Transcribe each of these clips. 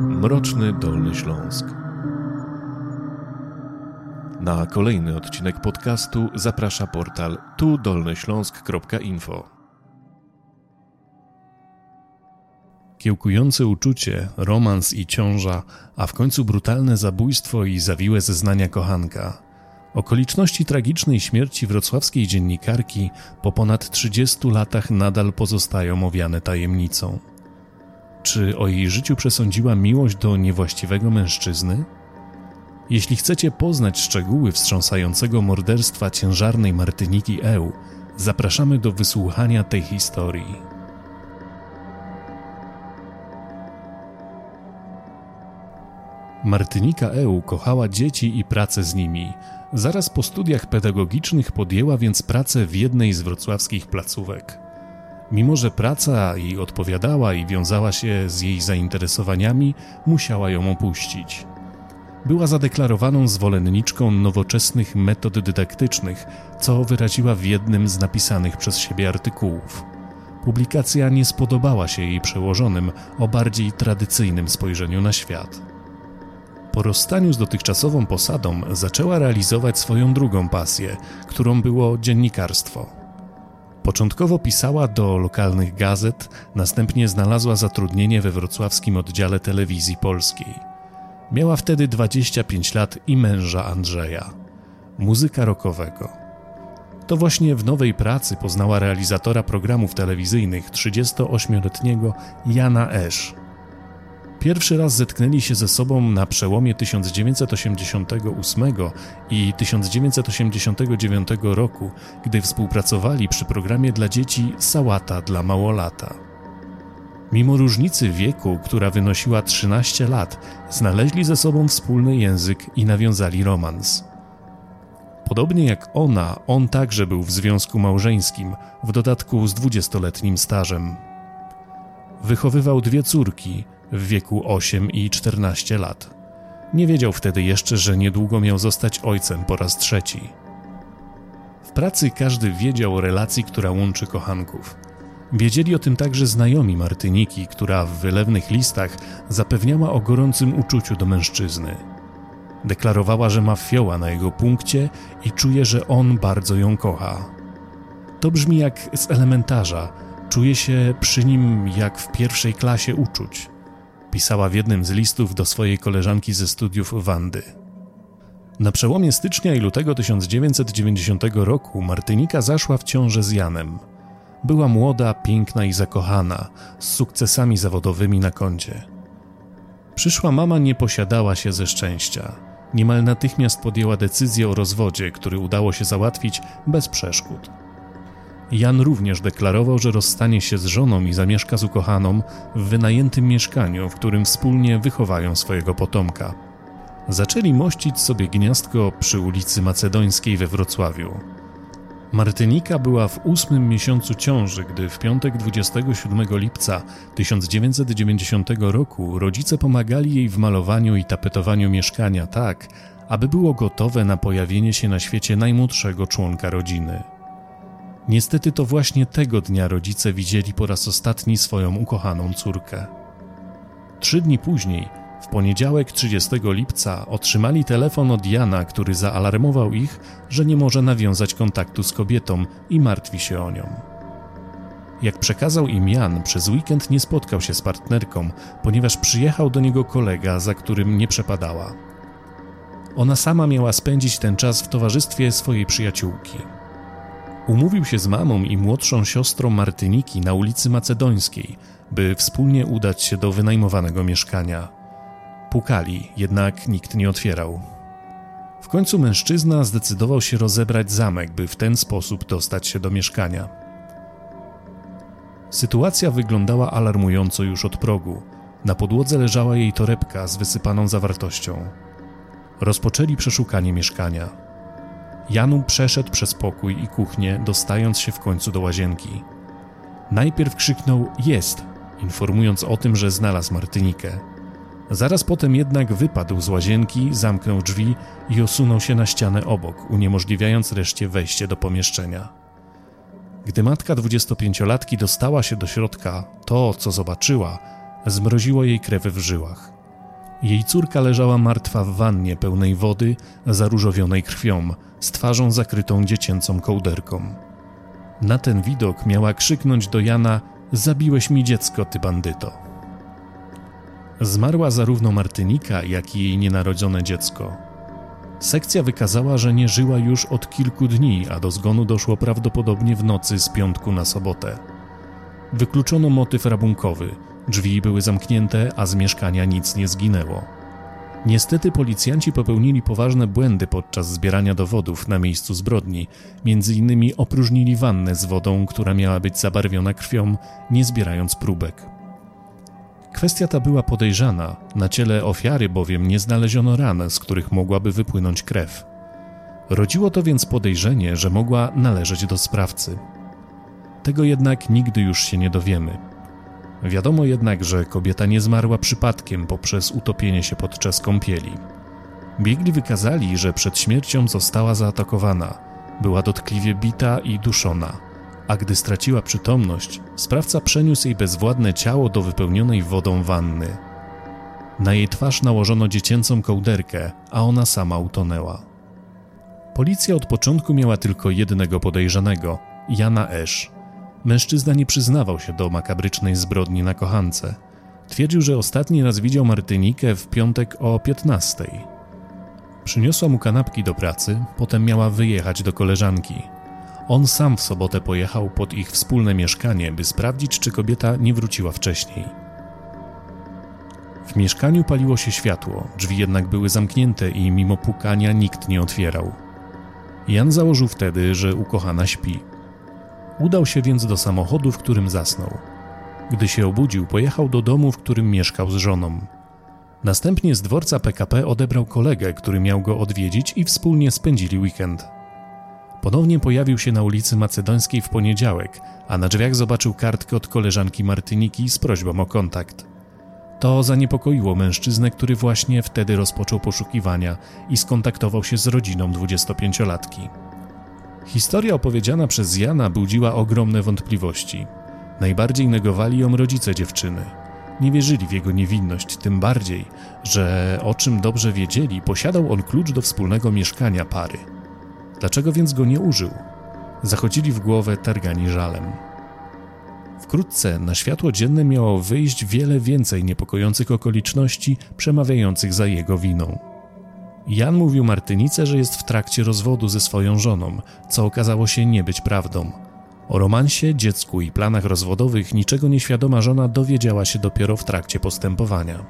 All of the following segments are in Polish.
Mroczny Dolny Śląsk. Na kolejny odcinek podcastu zaprasza portal tudolnyśląsk.info. Kiełkujące uczucie, romans i ciąża, a w końcu brutalne zabójstwo i zawiłe zeznania kochanka. Okoliczności tragicznej śmierci wrocławskiej dziennikarki po ponad 30 latach nadal pozostają owiane tajemnicą. Czy o jej życiu przesądziła miłość do niewłaściwego mężczyzny? Jeśli chcecie poznać szczegóły wstrząsającego morderstwa ciężarnej Martyniki Eł, zapraszamy do wysłuchania tej historii. Martynika Eł kochała dzieci i pracę z nimi. Zaraz po studiach pedagogicznych podjęła więc pracę w jednej z wrocławskich placówek. Mimo, że praca jej odpowiadała i wiązała się z jej zainteresowaniami, musiała ją opuścić. Była zadeklarowaną zwolenniczką nowoczesnych metod dydaktycznych, co wyraziła w jednym z napisanych przez siebie artykułów. Publikacja nie spodobała się jej przełożonym o bardziej tradycyjnym spojrzeniu na świat. Po rozstaniu z dotychczasową posadą zaczęła realizować swoją drugą pasję, którą było dziennikarstwo. Początkowo pisała do lokalnych gazet, następnie znalazła zatrudnienie we wrocławskim oddziale telewizji polskiej. Miała wtedy 25 lat i męża Andrzeja, muzyka rockowego. To właśnie w nowej pracy poznała realizatora programów telewizyjnych 38-letniego Jana Esz. Pierwszy raz zetknęli się ze sobą na przełomie 1988 i 1989 roku, gdy współpracowali przy programie dla dzieci Sałata dla Małolata. Mimo różnicy wieku, która wynosiła 13 lat, znaleźli ze sobą wspólny język i nawiązali romans. Podobnie jak ona, on także był w związku małżeńskim, w dodatku z dwudziestoletnim stażem. Wychowywał dwie córki, w wieku 8 i 14 lat. Nie wiedział wtedy jeszcze, że niedługo miał zostać ojcem po raz trzeci. W pracy każdy wiedział o relacji, która łączy kochanków. Wiedzieli o tym także znajomi Martyniki, która w wylewnych listach zapewniała o gorącym uczuciu do mężczyzny. Deklarowała, że ma fioła na jego punkcie i czuje, że on bardzo ją kocha. To brzmi jak z elementarza, czuje się przy nim jak w pierwszej klasie uczuć pisała w jednym z listów do swojej koleżanki ze studiów Wandy. Na przełomie stycznia i lutego 1990 roku Martynika zaszła w ciążę z Janem. Była młoda, piękna i zakochana, z sukcesami zawodowymi na koncie. Przyszła mama nie posiadała się ze szczęścia. Niemal natychmiast podjęła decyzję o rozwodzie, który udało się załatwić bez przeszkód. Jan również deklarował, że rozstanie się z żoną i zamieszka z ukochaną w wynajętym mieszkaniu, w którym wspólnie wychowają swojego potomka. Zaczęli mościć sobie gniazdko przy ulicy Macedońskiej we Wrocławiu. Martynika była w ósmym miesiącu ciąży, gdy w piątek 27 lipca 1990 roku rodzice pomagali jej w malowaniu i tapetowaniu mieszkania tak, aby było gotowe na pojawienie się na świecie najmłodszego członka rodziny. Niestety to właśnie tego dnia rodzice widzieli po raz ostatni swoją ukochaną córkę. Trzy dni później, w poniedziałek 30 lipca, otrzymali telefon od Jana, który zaalarmował ich, że nie może nawiązać kontaktu z kobietą i martwi się o nią. Jak przekazał im Jan, przez weekend nie spotkał się z partnerką, ponieważ przyjechał do niego kolega, za którym nie przepadała. Ona sama miała spędzić ten czas w towarzystwie swojej przyjaciółki. Umówił się z mamą i młodszą siostrą Martyniki na ulicy Macedońskiej, by wspólnie udać się do wynajmowanego mieszkania. Pukali, jednak nikt nie otwierał. W końcu mężczyzna zdecydował się rozebrać zamek, by w ten sposób dostać się do mieszkania. Sytuacja wyglądała alarmująco już od progu. Na podłodze leżała jej torebka z wysypaną zawartością. Rozpoczęli przeszukanie mieszkania. Janu przeszedł przez pokój i kuchnię, dostając się w końcu do łazienki. Najpierw krzyknął jest, informując o tym, że znalazł Martynikę. Zaraz potem jednak wypadł z łazienki, zamknął drzwi i osunął się na ścianę obok, uniemożliwiając reszcie wejście do pomieszczenia. Gdy matka dwudziestopięciolatki dostała się do środka, to, co zobaczyła, zmroziło jej krew w żyłach. Jej córka leżała martwa w wannie pełnej wody, zaróżowionej krwią, z twarzą zakrytą dziecięcą kołderką. Na ten widok miała krzyknąć do Jana: Zabiłeś mi dziecko, ty bandyto. Zmarła zarówno Martynika, jak i jej nienarodzone dziecko. Sekcja wykazała, że nie żyła już od kilku dni, a do zgonu doszło prawdopodobnie w nocy z piątku na sobotę. Wykluczono motyw rabunkowy. Drzwi były zamknięte, a z mieszkania nic nie zginęło. Niestety policjanci popełnili poważne błędy podczas zbierania dowodów na miejscu zbrodni. Między innymi opróżnili wannę z wodą, która miała być zabarwiona krwią, nie zbierając próbek. Kwestia ta była podejrzana, na ciele ofiary bowiem nie znaleziono ran, z których mogłaby wypłynąć krew. Rodziło to więc podejrzenie, że mogła należeć do sprawcy. Tego jednak nigdy już się nie dowiemy. Wiadomo jednak, że kobieta nie zmarła przypadkiem poprzez utopienie się podczas kąpieli. Biegli wykazali, że przed śmiercią została zaatakowana, była dotkliwie bita i duszona, a gdy straciła przytomność, sprawca przeniósł jej bezwładne ciało do wypełnionej wodą wanny. Na jej twarz nałożono dziecięcą kołderkę, a ona sama utonęła. Policja od początku miała tylko jednego podejrzanego Jana Esz. Mężczyzna nie przyznawał się do makabrycznej zbrodni na kochance. Twierdził, że ostatni raz widział Martynikę w piątek o 15. Przyniosła mu kanapki do pracy, potem miała wyjechać do koleżanki. On sam w sobotę pojechał pod ich wspólne mieszkanie, by sprawdzić, czy kobieta nie wróciła wcześniej. W mieszkaniu paliło się światło, drzwi jednak były zamknięte i mimo pukania nikt nie otwierał. Jan założył wtedy, że ukochana śpi. Udał się więc do samochodu, w którym zasnął. Gdy się obudził, pojechał do domu, w którym mieszkał z żoną. Następnie z dworca PKP odebrał kolegę, który miał go odwiedzić i wspólnie spędzili weekend. Ponownie pojawił się na ulicy Macedońskiej w poniedziałek, a na drzwiach zobaczył kartkę od koleżanki Martyniki z prośbą o kontakt. To zaniepokoiło mężczyznę, który właśnie wtedy rozpoczął poszukiwania i skontaktował się z rodziną 25-latki. Historia opowiedziana przez Jana budziła ogromne wątpliwości. Najbardziej negowali ją rodzice dziewczyny. Nie wierzyli w jego niewinność, tym bardziej, że o czym dobrze wiedzieli, posiadał on klucz do wspólnego mieszkania pary. Dlaczego więc go nie użył? Zachodzili w głowę targani żalem. Wkrótce na światło dzienne miało wyjść wiele więcej niepokojących okoliczności przemawiających za jego winą. Jan mówił Martynice, że jest w trakcie rozwodu ze swoją żoną, co okazało się nie być prawdą. O romansie, dziecku i planach rozwodowych niczego nieświadoma żona dowiedziała się dopiero w trakcie postępowania.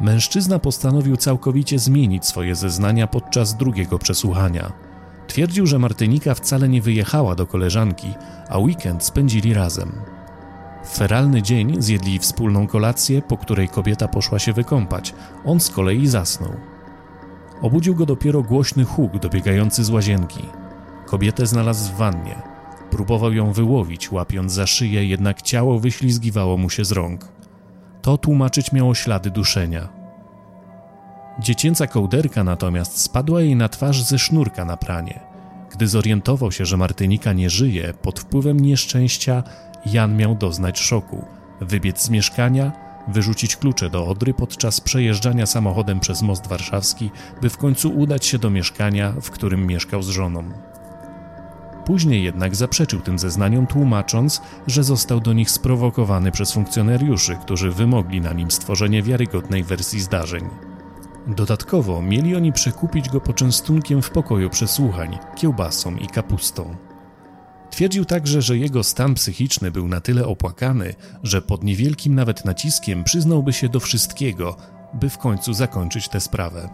Mężczyzna postanowił całkowicie zmienić swoje zeznania podczas drugiego przesłuchania. Twierdził, że Martynika wcale nie wyjechała do koleżanki, a weekend spędzili razem. W feralny dzień zjedli wspólną kolację, po której kobieta poszła się wykąpać, on z kolei zasnął. Obudził go dopiero głośny huk dobiegający z łazienki. Kobietę znalazł w wannie. Próbował ją wyłowić, łapiąc za szyję, jednak ciało wyślizgiwało mu się z rąk. To tłumaczyć miało ślady duszenia. Dziecięca kołderka natomiast spadła jej na twarz ze sznurka na pranie. Gdy zorientował się, że Martynika nie żyje, pod wpływem nieszczęścia Jan miał doznać szoku, wybiec z mieszkania, wyrzucić klucze do Odry podczas przejeżdżania samochodem przez most warszawski, by w końcu udać się do mieszkania, w którym mieszkał z żoną. Później jednak zaprzeczył tym zeznaniom, tłumacząc, że został do nich sprowokowany przez funkcjonariuszy, którzy wymogli na nim stworzenie wiarygodnej wersji zdarzeń. Dodatkowo mieli oni przekupić go poczęstunkiem w pokoju przesłuchań, kiełbasą i kapustą. Twierdził także, że jego stan psychiczny był na tyle opłakany, że pod niewielkim nawet naciskiem przyznałby się do wszystkiego, by w końcu zakończyć tę sprawę.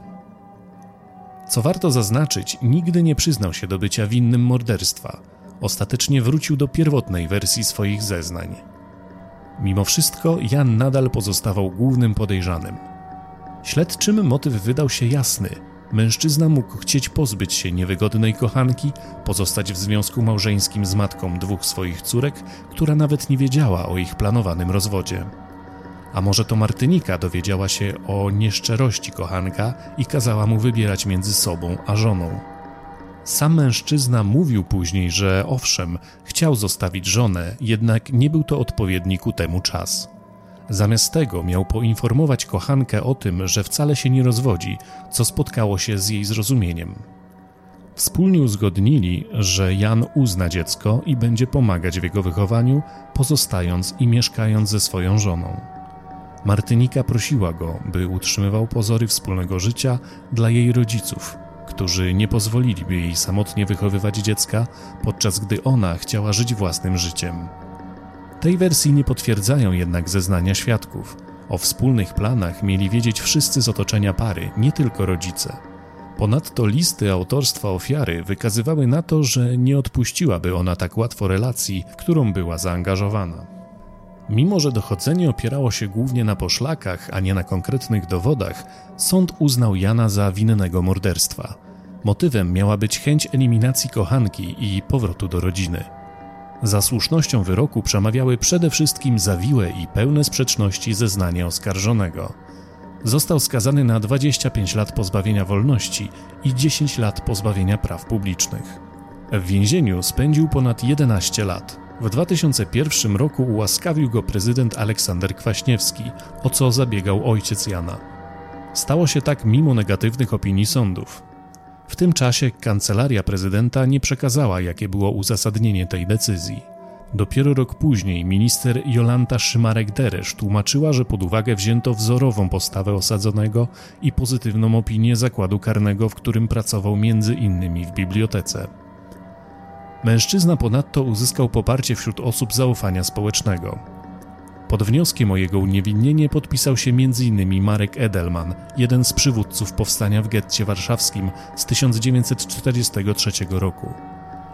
Co warto zaznaczyć, nigdy nie przyznał się do bycia winnym morderstwa. Ostatecznie wrócił do pierwotnej wersji swoich zeznań. Mimo wszystko Jan nadal pozostawał głównym podejrzanym. Śledczym motyw wydał się jasny – Mężczyzna mógł chcieć pozbyć się niewygodnej kochanki, pozostać w związku małżeńskim z matką dwóch swoich córek, która nawet nie wiedziała o ich planowanym rozwodzie. A może to Martynika dowiedziała się o nieszczerości kochanka i kazała mu wybierać między sobą a żoną. Sam mężczyzna mówił później, że owszem, chciał zostawić żonę, jednak nie był to odpowiedni ku temu czas. Zamiast tego miał poinformować kochankę o tym, że wcale się nie rozwodzi, co spotkało się z jej zrozumieniem. Wspólnie uzgodnili, że Jan uzna dziecko i będzie pomagać w jego wychowaniu, pozostając i mieszkając ze swoją żoną. Martynika prosiła go, by utrzymywał pozory wspólnego życia dla jej rodziców, którzy nie pozwoliliby jej samotnie wychowywać dziecka, podczas gdy ona chciała żyć własnym życiem. Tej wersji nie potwierdzają jednak zeznania świadków. O wspólnych planach mieli wiedzieć wszyscy z otoczenia pary, nie tylko rodzice. Ponadto listy autorstwa ofiary wykazywały na to, że nie odpuściłaby ona tak łatwo relacji, w którą była zaangażowana. Mimo, że dochodzenie opierało się głównie na poszlakach, a nie na konkretnych dowodach, sąd uznał Jana za winnego morderstwa. Motywem miała być chęć eliminacji kochanki i powrotu do rodziny. Za słusznością wyroku przemawiały przede wszystkim zawiłe i pełne sprzeczności zeznania oskarżonego. Został skazany na 25 lat pozbawienia wolności i 10 lat pozbawienia praw publicznych. W więzieniu spędził ponad 11 lat. W 2001 roku ułaskawił go prezydent Aleksander Kwaśniewski, o co zabiegał ojciec Jana. Stało się tak mimo negatywnych opinii sądów. W tym czasie kancelaria prezydenta nie przekazała, jakie było uzasadnienie tej decyzji. Dopiero rok później minister Jolanta Szymarek-Deresz tłumaczyła, że pod uwagę wzięto wzorową postawę osadzonego i pozytywną opinię zakładu karnego, w którym pracował między innymi w bibliotece. Mężczyzna ponadto uzyskał poparcie wśród osób zaufania społecznego. Pod wnioskiem o jego uniewinnienie podpisał się m.in. Marek Edelman, jeden z przywódców powstania w getcie warszawskim z 1943 roku.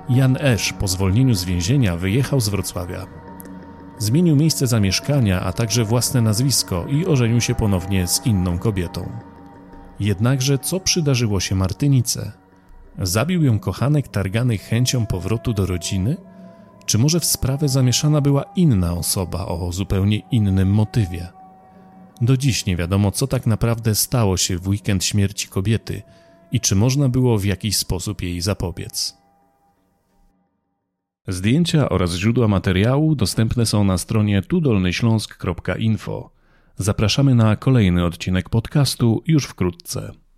Jan Esz po zwolnieniu z więzienia wyjechał z Wrocławia. Zmienił miejsce zamieszkania, a także własne nazwisko i ożenił się ponownie z inną kobietą. Jednakże co przydarzyło się Martynice? Zabił ją kochanek targany chęcią powrotu do rodziny? Czy może w sprawę zamieszana była inna osoba o zupełnie innym motywie? Do dziś nie wiadomo, co tak naprawdę stało się w weekend śmierci kobiety i czy można było w jakiś sposób jej zapobiec. Zdjęcia oraz źródła materiału dostępne są na stronie tudolnyśląsk.info. Zapraszamy na kolejny odcinek podcastu już wkrótce.